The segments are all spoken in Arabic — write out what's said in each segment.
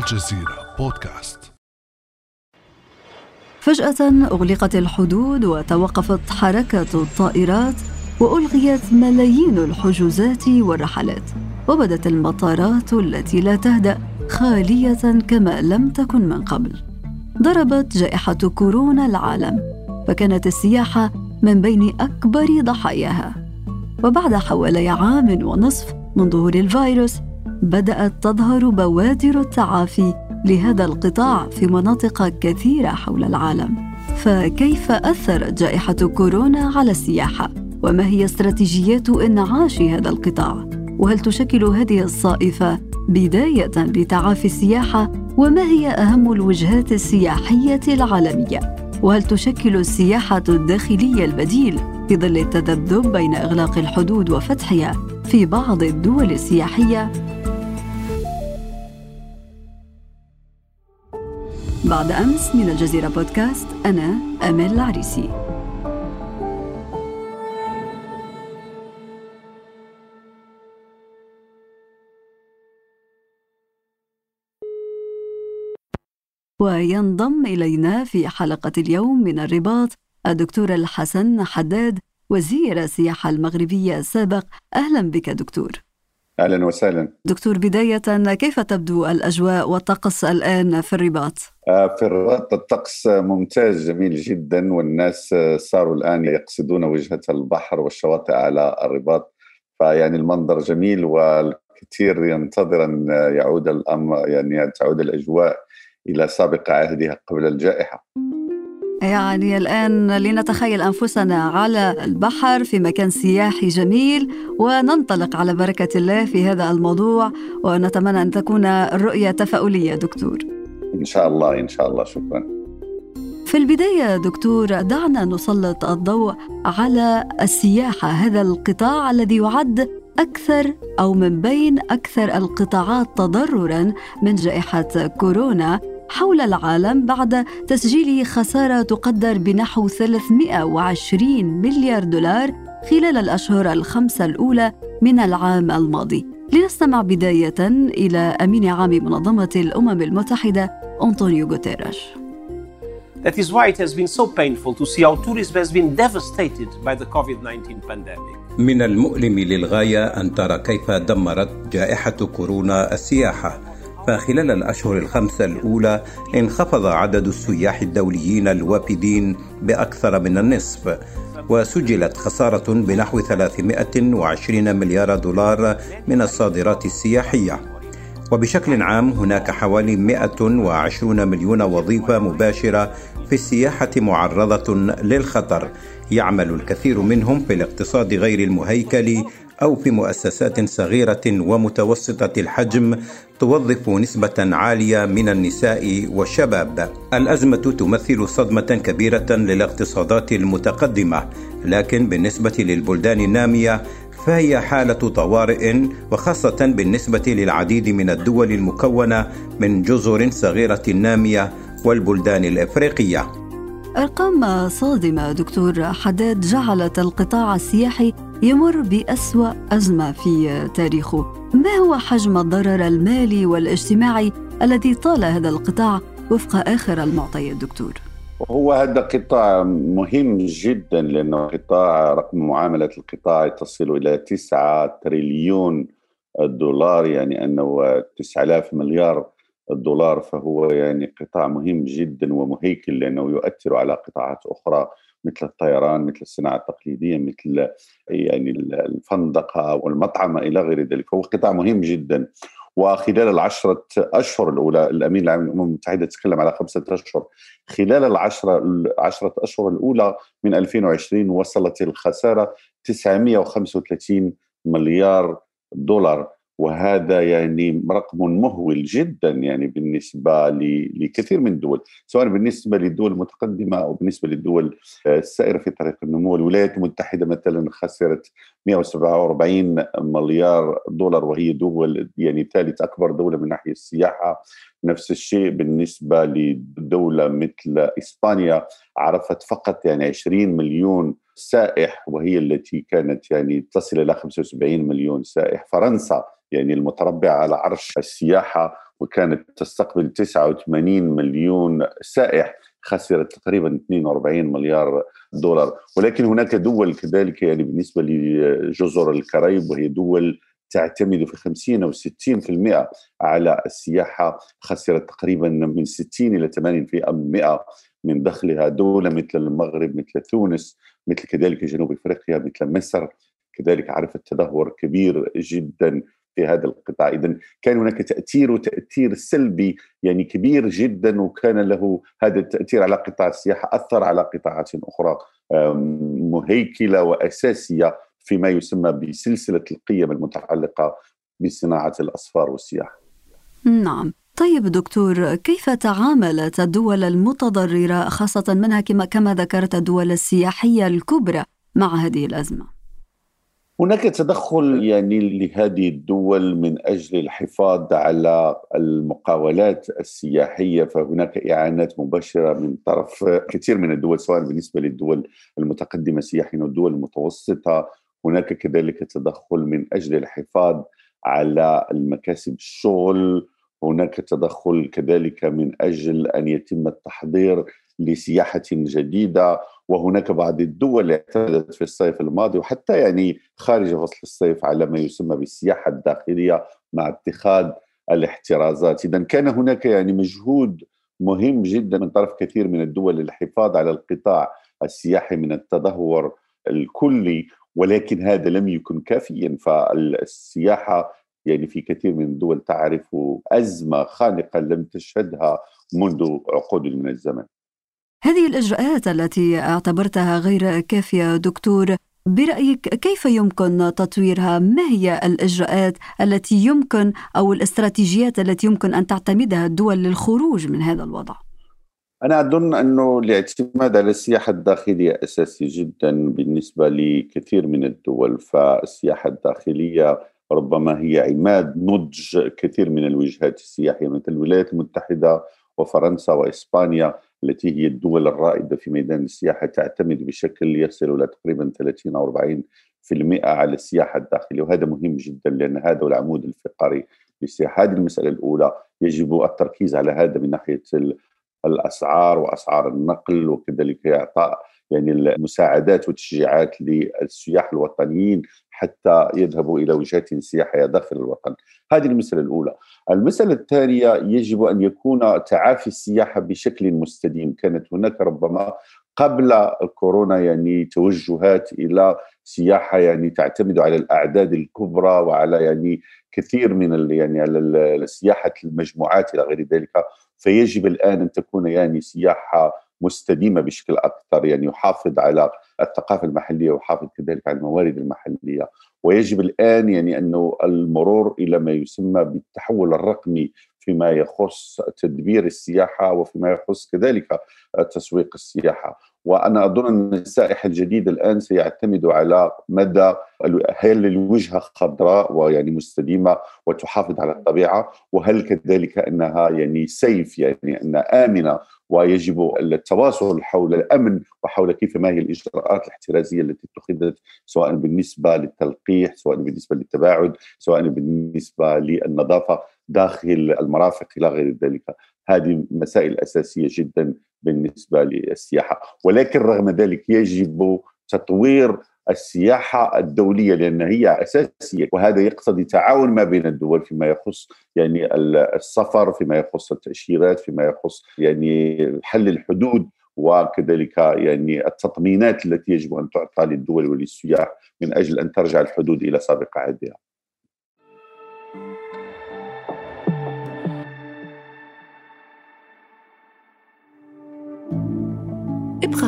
الجزيرة بودكاست. فجأة أغلقت الحدود وتوقفت حركة الطائرات وألغيت ملايين الحجوزات والرحلات وبدت المطارات التي لا تهدأ خالية كما لم تكن من قبل. ضربت جائحة كورونا العالم فكانت السياحة من بين أكبر ضحاياها. وبعد حوالي عام ونصف من ظهور الفيروس بدأت تظهر بوادر التعافي لهذا القطاع في مناطق كثيرة حول العالم فكيف أثرت جائحة كورونا على السياحة؟ وما هي استراتيجيات انعاش هذا القطاع؟ وهل تشكل هذه الصائفة بداية لتعافي السياحة؟ وما هي أهم الوجهات السياحية العالمية؟ وهل تشكل السياحة الداخلية البديل في ظل التذبذب بين إغلاق الحدود وفتحها في بعض الدول السياحية؟ بعد أمس من الجزيرة بودكاست أنا أمل العريسي. وينضم إلينا في حلقة اليوم من الرباط الدكتور الحسن حداد وزير السياحة المغربية السابق. أهلا بك دكتور. أهلا وسهلا. دكتور بداية كيف تبدو الأجواء والطقس الآن في الرباط؟ آه، في الرباط الطقس ممتاز جميل جدا والناس صاروا الآن يقصدون وجهة البحر والشواطئ على الرباط. فيعني المنظر جميل والكثير ينتظر أن يعود الأمر يعني تعود الأجواء إلى سابق عهدها قبل الجائحة. يعني الآن لنتخيل أنفسنا على البحر في مكان سياحي جميل وننطلق على بركة الله في هذا الموضوع ونتمنى أن تكون الرؤية تفاؤلية دكتور. إن شاء الله إن شاء الله شكرا في البداية دكتور دعنا نسلط الضوء على السياحة هذا القطاع الذي يعد أكثر أو من بين أكثر القطاعات تضرراً من جائحة كورونا حول العالم بعد تسجيل خسارة تقدر بنحو 320 مليار دولار خلال الأشهر الخمسة الأولى من العام الماضي. لنستمع بداية إلى أمين عام منظمة الأمم المتحدة أنطونيو غوتيريش. That is why it has been so painful to see how tourism has been devastated by the COVID-19 pandemic. من المؤلم للغاية أن ترى كيف دمرت جائحة كورونا السياحة فخلال الأشهر الخمسة الأولى انخفض عدد السياح الدوليين الوافدين بأكثر من النصف وسجلت خسارة بنحو 320 مليار دولار من الصادرات السياحية وبشكل عام هناك حوالي 120 مليون وظيفة مباشرة في السياحة معرضة للخطر يعمل الكثير منهم في الاقتصاد غير المهيكل أو في مؤسسات صغيرة ومتوسطة الحجم توظف نسبة عالية من النساء والشباب. الأزمة تمثل صدمة كبيرة للاقتصادات المتقدمة، لكن بالنسبة للبلدان النامية فهي حالة طوارئ وخاصة بالنسبة للعديد من الدول المكونة من جزر صغيرة نامية والبلدان الإفريقية. أرقام صادمة دكتور حداد جعلت القطاع السياحي يمر بأسوأ أزمة في تاريخه ما هو حجم الضرر المالي والاجتماعي الذي طال هذا القطاع وفق آخر المعطيات دكتور؟ هو هذا قطاع مهم جدا لأنه قطاع رقم معاملة القطاع تصل إلى 9 تريليون دولار يعني أنه 9000 مليار الدولار فهو يعني قطاع مهم جدا ومهيكل لأنه يؤثر على قطاعات أخرى مثل الطيران مثل الصناعة التقليدية مثل يعني الفندقة والمطعمه إلى غير ذلك. فهو قطاع مهم جدا. وخلال العشرة أشهر الأولى الأمين العام للأمم المتحدة تكلم على خمسة أشهر. خلال العشرة العشرة أشهر الأولى من 2020 وصلت الخسارة 935 مليار دولار. وهذا يعني رقم مهول جدا يعني بالنسبة لكثير من الدول سواء بالنسبة للدول المتقدمه أو بالنسبة للدول السائرة في طريق النمو الولايات المتحدة مثلا خسرت 147 مليار دولار وهي دول يعني ثالث أكبر دولة من ناحية السياحة. نفس الشيء بالنسبة لدولة مثل إسبانيا عرفت فقط يعني 20 مليون سائح وهي التي كانت يعني تصل إلى 75 مليون سائح. فرنسا يعني المتربع على عرش السياحة وكانت تستقبل 89 مليون سائح خسرت تقريبا 42 مليار دولار. ولكن هناك دول كذلك يعني بالنسبة لجزر الكاريب وهي دول تعتمد في 50 أو 60% على السياحة خسرت تقريبا من 60 إلى 80% من دخلها دولة مثل المغرب مثل تونس مثل كذلك جنوب إفريقيا مثل مصر. كذلك عرفت تدهور كبير جدا في هذا القطاع اذا كان هناك تأثير وتأثير سلبي يعني كبير جدا وكان له هذا التأثير على قطاع السياحة أثر على قطاعات أخرى مهيكلة وأساسية فيما يسمى بسلسلة القيم المتعلقة بصناعة الاصفار والسياحة. نعم طيب دكتور كيف تعاملت الدول المتضررة خاصة منها كما, كما ذكرت الدول السياحية الكبرى مع هذه الأزمة؟ هناك تدخل يعني لهذه الدول من أجل الحفاظ على المقاولات السياحية فهناك إعانات مباشرة من طرف كثير من الدول سواء بالنسبة للدول المتقدمة سياحيا والدول المتوسطة. هناك كذلك تدخل من أجل الحفاظ على المكاسب الشغل. هناك تدخل كذلك من أجل أن يتم التحضير لسياحة جديدة وهناك بعض الدول اعتمدت في الصيف الماضي وحتى يعني خارج فصل الصيف على ما يسمى بالسياحة الداخلية مع اتخاذ الاحترازات اذا كان هناك يعني مجهود مهم جدا من طرف كثير من الدول للحفاظ على القطاع السياحي من التدهور الكلي ولكن هذا لم يكن كافيا فالسياحة يعني في كثير من الدول تعرف أزمة خانقة لم تشهدها منذ عقود من الزمن. هذه الإجراءات التي اعتبرتها غير كافية دكتور برأيك كيف يمكن تطويرها؟ ما هي الإجراءات التي يمكن أو الاستراتيجيات التي يمكن أن تعتمدها الدول للخروج من هذا الوضع؟ أنا أظن أنه الاعتماد على السياحة الداخلية أساسي جدا بالنسبة لكثير من الدول فالسياحة الداخلية ربما هي عماد نضج كثير من الوجهات السياحية مثل الولايات المتحدة وفرنسا وإسبانيا التي هي الدول الرائدة في ميدان السياحة تعتمد بشكل يصل إلى تقريبا 30 أو 40 في المئة على السياحة الداخلية. وهذا مهم جدا لأن هذا هو العمود الفقري للسياحة. هذه المسألة الأولى. يجب التركيز على هذا من ناحية الأسعار وأسعار النقل وكذلك إعطاء يعني المساعدات والتشجيعات للسياح الوطنيين. حتى يذهبوا إلى وجهات سياحيه داخل الوطن. هذه المساله الأولى. المساله الثانية يجب أن يكون تعافي السياحة بشكل مستديم، كانت هناك ربما قبل الكورونا يعني توجهات إلى سياحة يعني تعتمد على الأعداد الكبرى وعلى يعني كثير من يعني على سياحة المجموعات إلى غير ذلك فيجب الآن أن تكون يعني سياحة مستديمة بشكل أكثر يعني يحافظ على الثقافة المحلية ويحافظ كذلك على الموارد المحلية. ويجب الآن يعني أنه المرور إلى ما يسمى بالتحول الرقمي فيما يخص تدبير السياحة وفيما يخص كذلك تسويق السياحة. وأنا أظن أن السائح الجديد الآن سيعتمد على مدى هل الوجهة خضراء ويعني مستديمة وتحافظ على الطبيعة وهل كذلك أنها يعني سيف يعني أنها آمنة ويجب التواصل حول الأمن وحول كيف ما هي الإجراءات الاحترازية التي اتخذت سواء بالنسبة للتلقيح سواء بالنسبة للتباعد سواء بالنسبة للنظافة داخل المرافق إلى غير ذلك. هذه مسائل أساسية جدا بالنسبة للسياحة ولكن رغم ذلك يجب تطوير السياحة الدولية لأن هي أساسية وهذا يقتضي تعاون ما بين الدول فيما يخص يعني السفر فيما يخص التأشيرات فيما يخص يعني حل الحدود وكذلك يعني التطمينات التي يجب أن تعطى للدول وللسياح من أجل أن ترجع الحدود إلى سابق عهدها.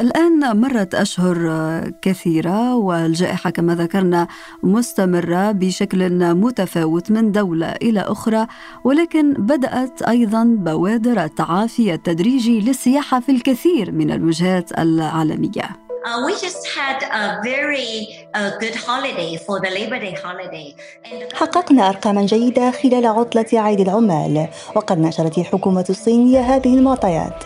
الآن مرت أشهر كثيرة والجائحة كما ذكرنا مستمرة بشكل متفاوت من دولة إلى أخرى ولكن بدأت أيضا بوادر التعافي التدريجي للسياحة في الكثير من الوجهات العالمية Uh, we just had a very uh, good holiday for the Labor Day holiday. حققنا أرقاما جيدة خلال عطلة عيد العمال وقد نشرت الحكومة الصينية هذه المعطيات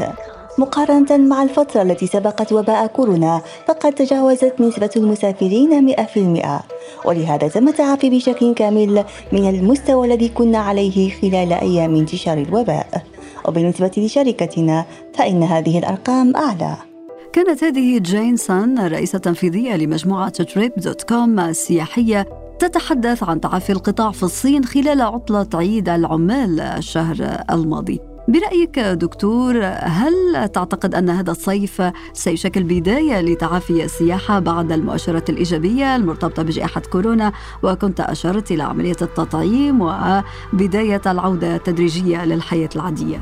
مقارنة مع الفترة التي سبقت وباء كورونا فقد تجاوزت نسبة المسافرين 100% ولهذا تم التعافي بشكل كامل من المستوى الذي كنا عليه خلال أيام انتشار الوباء. وبالنسبة لشركتنا فإن هذه الأرقام أعلى. كانت هذه جين سان الرئيسة التنفيذية لمجموعة Trip.com السياحية تتحدث عن تعافي القطاع في الصين خلال عطلة عيد العمال الشهر الماضي. برأيك دكتور هل تعتقد أن هذا الصيف سيشكل بداية لتعافي السياحة بعد المؤشرات الإيجابية المرتبطة بجائحة كورونا؟ وكنت أشرت إلى عملية التطعيم وبداية العودة التدريجية للحياة العادية.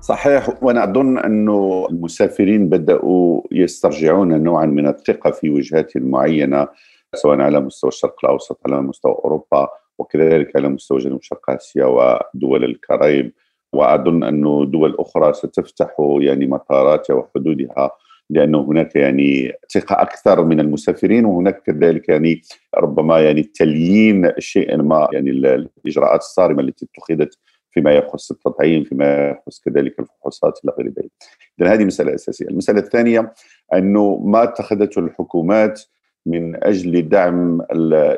صحيح وأنا أظن أنه المسافرين بدأوا يسترجعون نوعا من الثقة في وجهات معينة سواء على مستوى الشرق الأوسط على مستوى أوروبا وكذلك على مستوى جنوب شرق آسيا ودول الكاريب وأظن انه دول أخرى ستفتح يعني مطاراتها وحدودها لأنه هناك يعني ثقة أكثر من المسافرين وهناك كذلك يعني ربما يعني تليين شيئا ما يعني الإجراءات الصارمة التي اتخذت فيما يخص التطعيم فيما يخص كذلك الفحوصات إلى غير ذلك. اذا هذه مسألة أساسية، المسألة الثانية انه ما اتخذته الحكومات من أجل دعم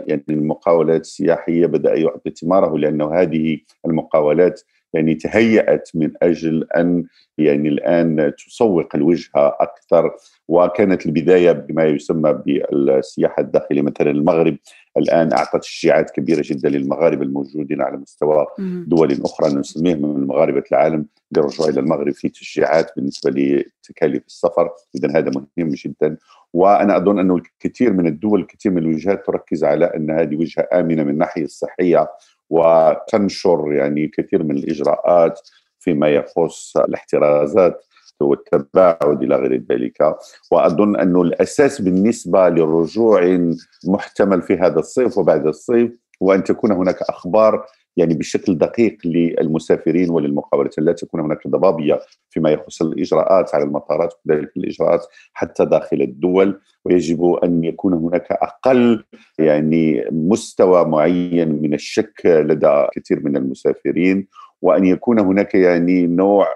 يعني المقاولات السياحية بدأ يعطي ثماره لأنه هذه المقاولات يعني تهيأت من أجل أن يعني الآن تسوق الوجهة أكثر وكانت البداية بما يسمى بالسياحة الداخلية. مثلا المغرب الآن أعطت تشجيعات كبيرة جدا للمغاربة الموجودين على مستوى دول أخرى. نسميهم من مغاربة العالم للرجوع إلى المغرب في تشجيعات بالنسبة لتكاليف السفر. إذا هذا مهم جدا. وأنا أظن أنه الكثير من الدول الكثير من الوجهات تركز على أن هذه وجهة آمنة من الناحية الصحية. وتنشر يعني كثير من الإجراءات فيما يخص الاحترازات والتباعد إلى غير ذلك. وأظن انه الأساس بالنسبة لرجوع محتمل في هذا الصيف وبعد الصيف هو ان تكون هناك أخبار يعني بشكل دقيق للمسافرين وللمقاولات لا تكون هناك ضبابية فيما يخص الإجراءات على المطارات وكذلك الإجراءات حتى داخل الدول. ويجب أن يكون هناك أقل يعني مستوى معين من الشك لدى كثير من المسافرين وأن يكون هناك يعني نوع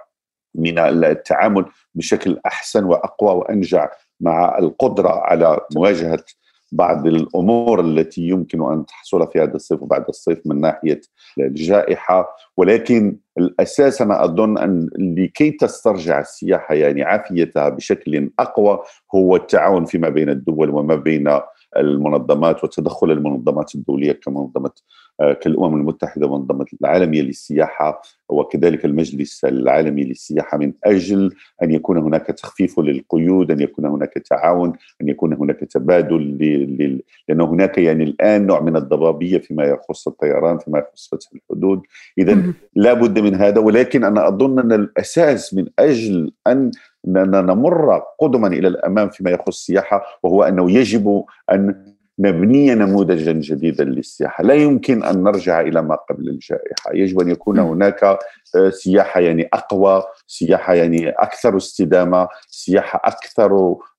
من التعامل بشكل أحسن وأقوى وأنجع مع القدرة على مواجهة بعض الأمور التي يمكن أن تحصل في هذا الصيف وبعد الصيف من ناحية الجائحة ولكن الأساس أنا أظن أن لكي تسترجع السياحة يعني عافيتها بشكل أقوى هو التعاون فيما بين الدول وما بين المنظمات وتدخل المنظمات الدولية كمنظمة آه، كالأمم المتحدة ومنظمة العالمية للسياحة وكذلك المجلس العالمي للسياحة من أجل أن يكون هناك تخفيف للقيود، أن يكون هناك تعاون، أن يكون هناك تبادل لل... لأن هناك يعني الآن نوع من الضبابية فيما يخص الطيران، فيما يخص فتح الحدود، اذا لا بد من هذا ولكن أنا أظن أن الأساس من أجل أن نمر قدما إلى الأمام فيما يخص السياحة وهو أنه يجب أن نبني نموذجا جديدا للسياحة، لا يمكن أن نرجع إلى ما قبل الجائحة، يجب أن يكون هناك آه، سياحة يعني أقوى، سياحة يعني أكثر استدامة، سياحة أكثر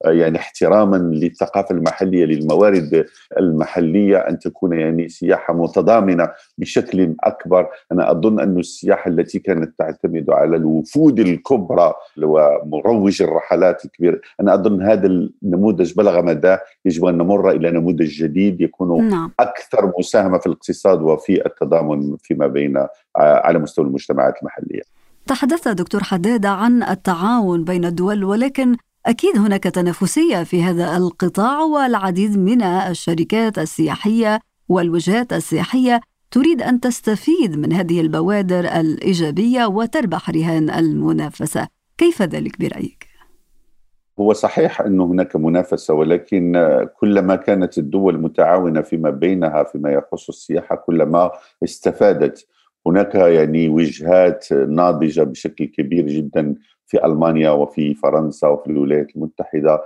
آه، يعني احتراما للثقافة المحلية للموارد المحلية. أن تكون يعني سياحة متضامنة بشكل أكبر، أنا أظن أن السياحة التي كانت تعتمد على الوفود الكبرى ومروج الرحلات الكبيرة، أنا أظن هذا النموذج بلغ مداه، يجب أن نمر إلى نموذج الجديد يكون نعم. أكثر مساهمة في الاقتصاد وفي التضامن فيما بين آه، على مستوى المجتمعات المحلية. تحدثت دكتور حداد عن التعاون بين الدول ولكن أكيد هناك تنافسية في هذا القطاع والعديد من الشركات السياحية والوجهات السياحية تريد أن تستفيد من هذه البوادر الإيجابية وتربح رهان المنافسة، كيف ذلك برأيك؟ هو صحيح أن هناك منافسة ولكن كلما كانت الدول متعاونة فيما بينها فيما يخص السياحة كلما استفادت. هناك يعني وجهات ناضجة بشكل كبير جدا في ألمانيا وفي فرنسا وفي الولايات المتحدة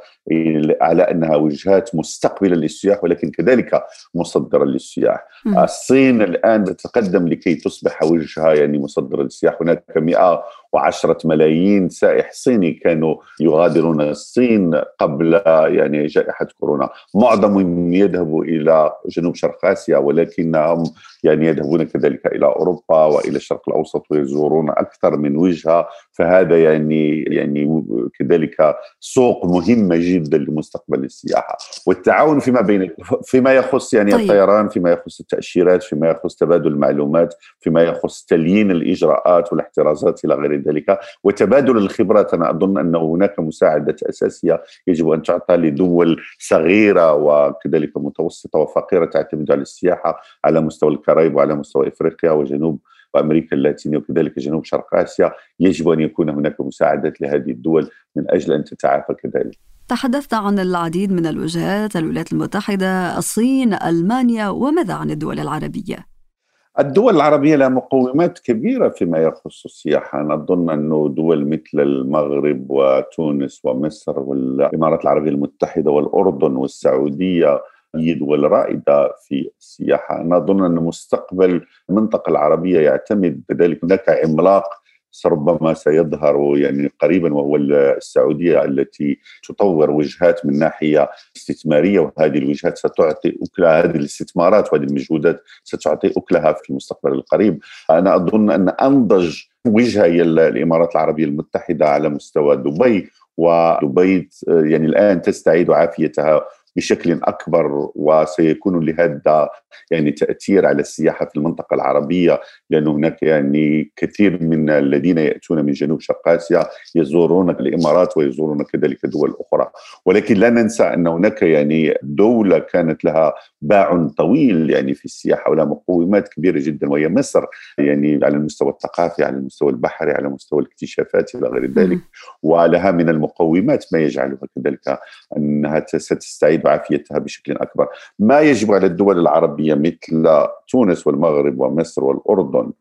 على أنها وجهات مستقبلة للسياح ولكن كذلك مصدرة للسياح. الصين الآن تتقدم لكي تصبح وجهه يعني مصدرة للسياح، هناك 100 وعشرة ملايين سائح صيني كانوا يغادرون الصين قبل يعني جائحة كورونا. معظمهم يذهبوا إلى جنوب شرق آسيا ولكنهم يعني يذهبون كذلك إلى أوروبا وإلى الشرق الأوسط ويزورون أكثر من وجهة. فهذا يعني يعني كذلك سوق مهمة جدا لمستقبل السياحة. والتعاون فيما بين فيما يخص يعني طيب. الطيران فيما يخص التأشيرات فيما يخص تبادل المعلومات فيما يخص تليين الإجراءات والاحترازات إلى غير ذلك وتبادل الخبرات أنا أظن أن هناك مساعدة أساسية يجب أن تعطى لدول صغيرة وكذلك متوسطة وفقيرة تعتمد على السياحة على مستوى الكاريب وعلى مستوى إفريقيا وجنوب وامريكا اللاتينية وكذلك جنوب شرق آسيا يجب أن يكون هناك مساعدات لهذه الدول من أجل أن تتعافى كذلك. تحدثت عن العديد من الوجهات الولايات المتحدة، الصين، ألمانيا وماذا عن الدول العربية؟ الدول العربية لها مقومات كبيرة فيما يخص السياحة. أنا أظن أنه دول مثل المغرب وتونس ومصر والإمارات العربية المتحدة والأردن والسعودية هي دول رائدة في السياحة. أنا أظن أن مستقبل المنطقة العربية يعتمد بذلك. هناك عملاق ربما سيظهر يعني قريبا وهو السعودية التي تطور وجهات من ناحية استثمارية وهذه الوجهات ستعطي أكلها هذه الاستثمارات وهذه المجهودات ستعطي أكلها في المستقبل القريب. أنا أظن أن أنضج وجهة هي الإمارات العربية المتحدة على مستوى دبي ودبي يعني الآن تستعيد عافيتها بشكل أكبر وسيكون لهذا يعني تأثير على السياحة في المنطقة العربية لأن هناك يعني كثير من الذين يأتون من جنوب شرق آسيا يزورون الإمارات ويزورون كذلك دول أخرى. ولكن لا ننسى أن هناك يعني دولة كانت لها باع طويل يعني في السياحة ولها مقومات كبيرة جدا وهي مصر يعني على المستوى الثقافي على المستوى البحري على مستوى الاكتشافات إلى غير ذلك. ولها من المقومات ما يجعلها كذلك أنها ستستعيد عافيتها بشكل أكبر. ما يجب على الدول العربية مثل تونس والمغرب ومصر والأردن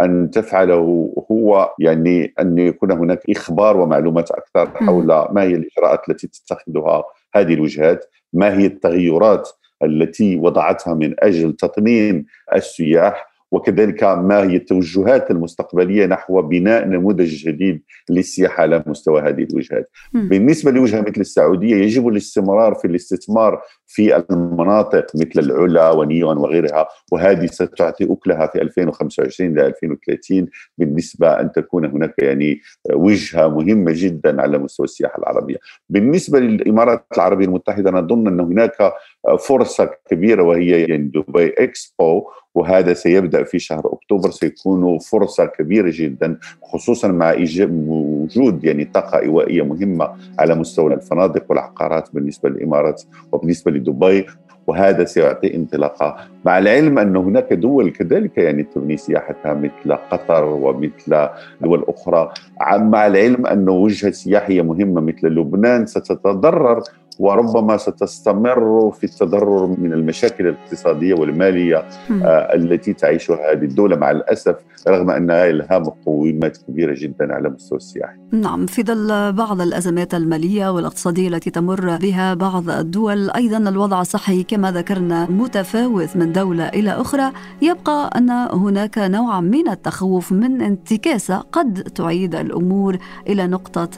أن تفعله هو يعني أن يكون هناك إخبار ومعلومات أكثر حول ما هي الإجراءات التي تتخذها هذه الوجهات ما هي التغيرات التي وضعتها من أجل تطمين السياح وكذلك ما هي التوجهات المستقبلية نحو بناء نموذج جديد للسياحة على مستوى هذه الوجهات. م. بالنسبة لوجهة مثل السعودية يجب الاستمرار في الاستثمار في المناطق مثل العلا ونيون وغيرها وهذه ستعطي أكلها في 2025 إلى 2030 بالنسبة أن تكون هناك يعني وجهة مهمة جدا على مستوى السياحة العربية. بالنسبة للإمارات العربية المتحدة نظن أن هناك فرصة كبيرة وهي يعني دبي اكسبو وهذا سيبدأ في شهر أكتوبر سيكون فرصة كبيرة جدا خصوصا مع وجود يعني طاقة إيوائية مهمة على مستوى الفنادق والعقارات بالنسبة للإمارات وبالنسبة لدبي وهذا سيعطي انطلاقة. مع العلم أن هناك دول كذلك يعني تبني سياحتها مثل قطر ومثل دول أخرى مع العلم انه وجهة سياحية مهمة مثل لبنان ستتضرر وربما ستستمر في التضرر من المشاكل الاقتصادية والمالية آه التي تعيشها هذه الدولة مع الأسف رغم انها لها مقومات كبيرة جدا على مستوى السياحي. نعم في ظل بعض الأزمات المالية والاقتصادية التي تمر بها بعض الدول أيضا الوضع الصحي كما ذكرنا متفاوت من دولة إلى أخرى يبقى أن هناك نوع من التخوف من انتكاسة قد تعيد الأمور إلى نقطة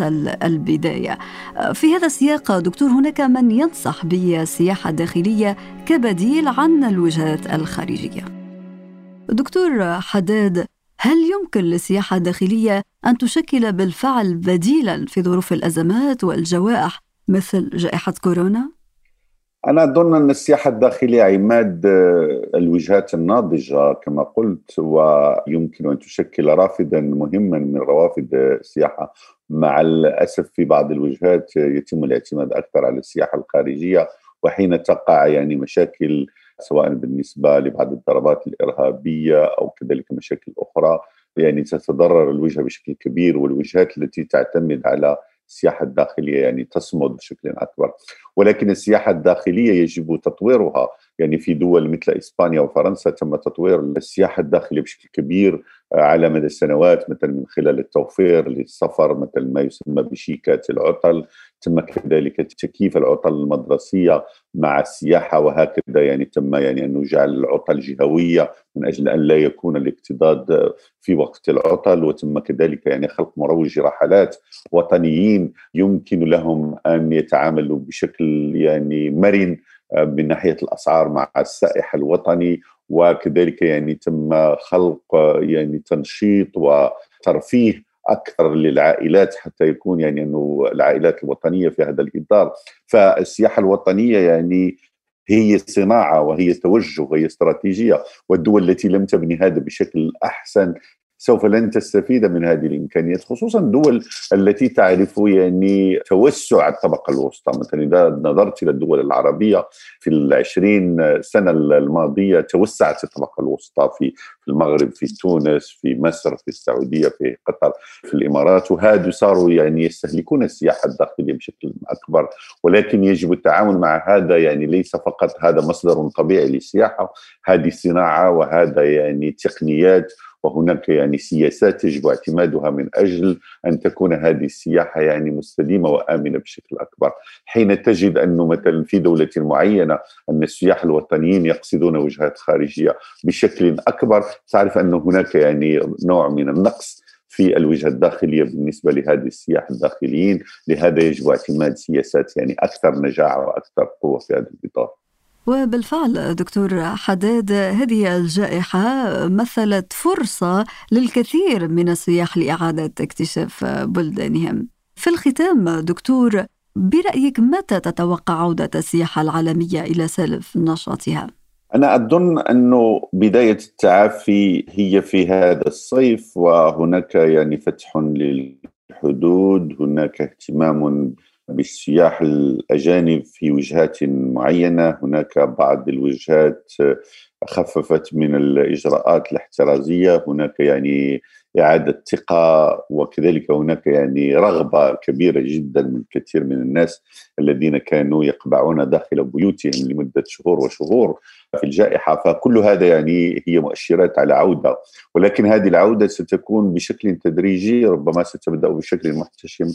البداية. في هذا السياق دكتور هناك هناك من ينصح بالسياحة الداخلية كبديل عن الوجهات الخارجية. دكتور حداد هل يمكن للسياحة الداخلية أن تشكل بالفعل بديلا في ظروف الأزمات والجوائح مثل جائحة كورونا؟ أنا أظن أن السياحة الداخلية عماد الوجهات الناضجة كما قلت ويمكن أن تشكل رافدا مهما من روافد السياحة مع الأسف في بعض الوجهات يتم الاعتماد أكثر على السياحة الخارجية وحين تقع يعني مشاكل سواء بالنسبة لبعض الضربات الإرهابية أو كذلك مشاكل أخرى. يعني تتضرر الوجهه بشكل كبير والوجهات التي تعتمد على السياحة الداخلية يعني تصمد بشكل أكبر. ولكن السياحة الداخلية يجب تطويرها. يعني في دول مثل إسبانيا وفرنسا تم تطوير السياحة الداخلية بشكل كبير على مدى السنوات مثلا من خلال التوفير للسفر مثل ما يسمى بشيكات العطل. تم كذلك تكييف العطل المدرسية مع السياحة وهكذا يعني تم يعني أن نجعل العطل جهويه من أجل أن لا يكون الاكتضاد في وقت العطل وتم كذلك يعني خلق مروجي رحلات وطنيين يمكن لهم أن يتعاملوا بشكل يعني مرن آه، من ناحية الأسعار مع السائح الوطني وكذلك يعني تم خلق آه، يعني تنشيط وترفيه أكثر للعائلات حتى يكون يعني أنه العائلات الوطنية في هذا الإطار. فالسياحة الوطنية يعني هي صناعة وهي توجه وهي استراتيجية والدول التي لم تبني هذا بشكل أحسن سوف لن تستفيد من هذه الإمكانيات خصوصا الدول التي تعرف يعني توسع الطبقة الوسطى. مثلا إذا نظرت إلى الدول العربية في العشرين سنة الماضية توسعت الطبقة الوسطى في في المغرب في تونس في مصر في السعودية في قطر في الإمارات. وهذا صاروا يعني يستهلكون السياحة الداخلية بشكل أكبر. ولكن يجب التعامل مع هذا يعني ليس فقط هذا مصدر طبيعي للسياحة هذه صناعة وهذا يعني تقنيات وهناك يعني سياسات يجب اعتمادها من أجل أن تكون هذه السياحة يعني مستديمة وآمنة بشكل أكبر، حين تجد انه مثلا في دولة معينة أن السياح الوطنيين يقصدون وجهات خارجية بشكل أكبر، تعرف أن هناك يعني نوع من النقص في الوجهة الداخلية بالنسبة لهذه السياح الداخليين، لهذا يجب اعتماد سياسات يعني أكثر نجاعة وأكثر قوة في هذا الإطار. وبالفعل دكتور حداد هذه الجائحة مثلت فرصة للكثير من السياح لإعادة اكتشاف بلدانهم في الختام دكتور برأيك متى تتوقع عودة السياحة العالمية إلى سلف نشاطها؟ أنا أظن أنه بداية التعافي هي في هذا الصيف وهناك يعني فتح للحدود هناك اهتمام بالسياح الأجانب في وجهات معينة. هناك بعض الوجهات خففت من الإجراءات الاحترازية. هناك يعني إعادة ثقة وكذلك هناك يعني رغبة كبيرة جدا من كثير من الناس الذين كانوا يقبعون داخل بيوتهم لمدة شهور وشهور في الجائحة. فكل هذا يعني هي مؤشرات على عودة ولكن هذه العودة ستكون بشكل تدريجي ربما ستبدأ بشكل محتشم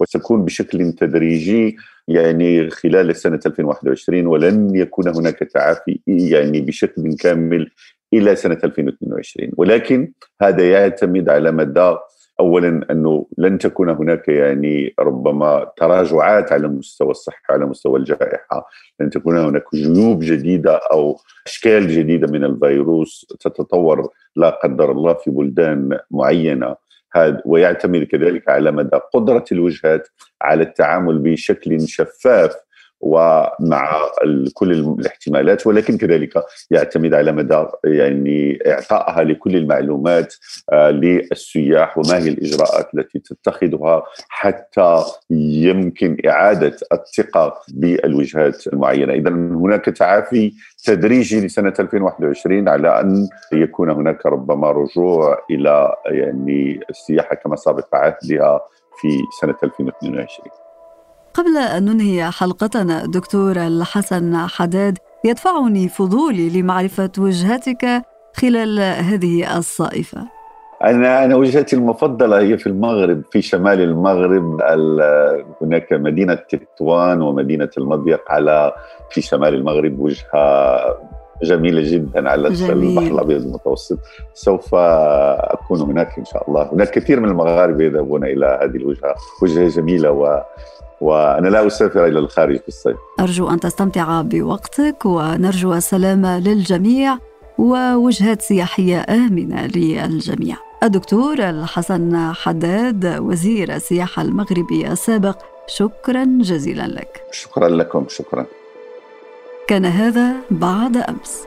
وستكون بشكل تدريجي يعني خلال سنة 2021 ولن يكون هناك تعافي يعني بشكل كامل إلى سنة 2022 ولكن هذا يعتمد على مدى اولا أنه لن تكون هناك يعني ربما تراجعات على مستوى الصحة على مستوى الجائحة، لن تكون هناك جيوب جديدة أو أشكال جديدة من الفيروس تتطور لا قدر الله في بلدان معينة. هذا ويعتمد كذلك على مدى قدرة الوجهات على التعامل بشكل شفاف ومع كل الاحتمالات ولكن كذلك يعتمد على مدى يعني إعطائها لكل المعلومات آه، للسياح وما هي الإجراءات التي تتخذها حتى يمكن إعادة الثقة بالوجهات المعينة، اذا هناك تعافي تدريجي لسنة 2021 على أن يكون هناك ربما رجوع إلى يعني السياحة كما سابق عهدها في سنة 2022 قبل أن ننهي حلقتنا دكتور الحسن حداد يدفعني فضولي لمعرفة وجهتك خلال هذه الصائفة. أنا أنا وجهتي المفضلة هي في المغرب في شمال المغرب هناك مدينة تطوان ومدينة المضيق على في شمال المغرب وجهة جميلة جدا على جميل. البحر الأبيض المتوسط. سوف أكون هناك إن شاء الله. هناك كثير من المغاربة يذهبون إلى هذه الوجهة وجهة جميلة و وأنا لا أسافر إلى الخارج في الصيف. أرجو أن تستمتع بوقتك ونرجو السلامة للجميع ووجهات سياحية آمنة للجميع. الدكتور الحسن حداد وزير السياحة المغربي السابق شكرا جزيلا لك. شكرا لكم شكرا. كان هذا بعد أمس.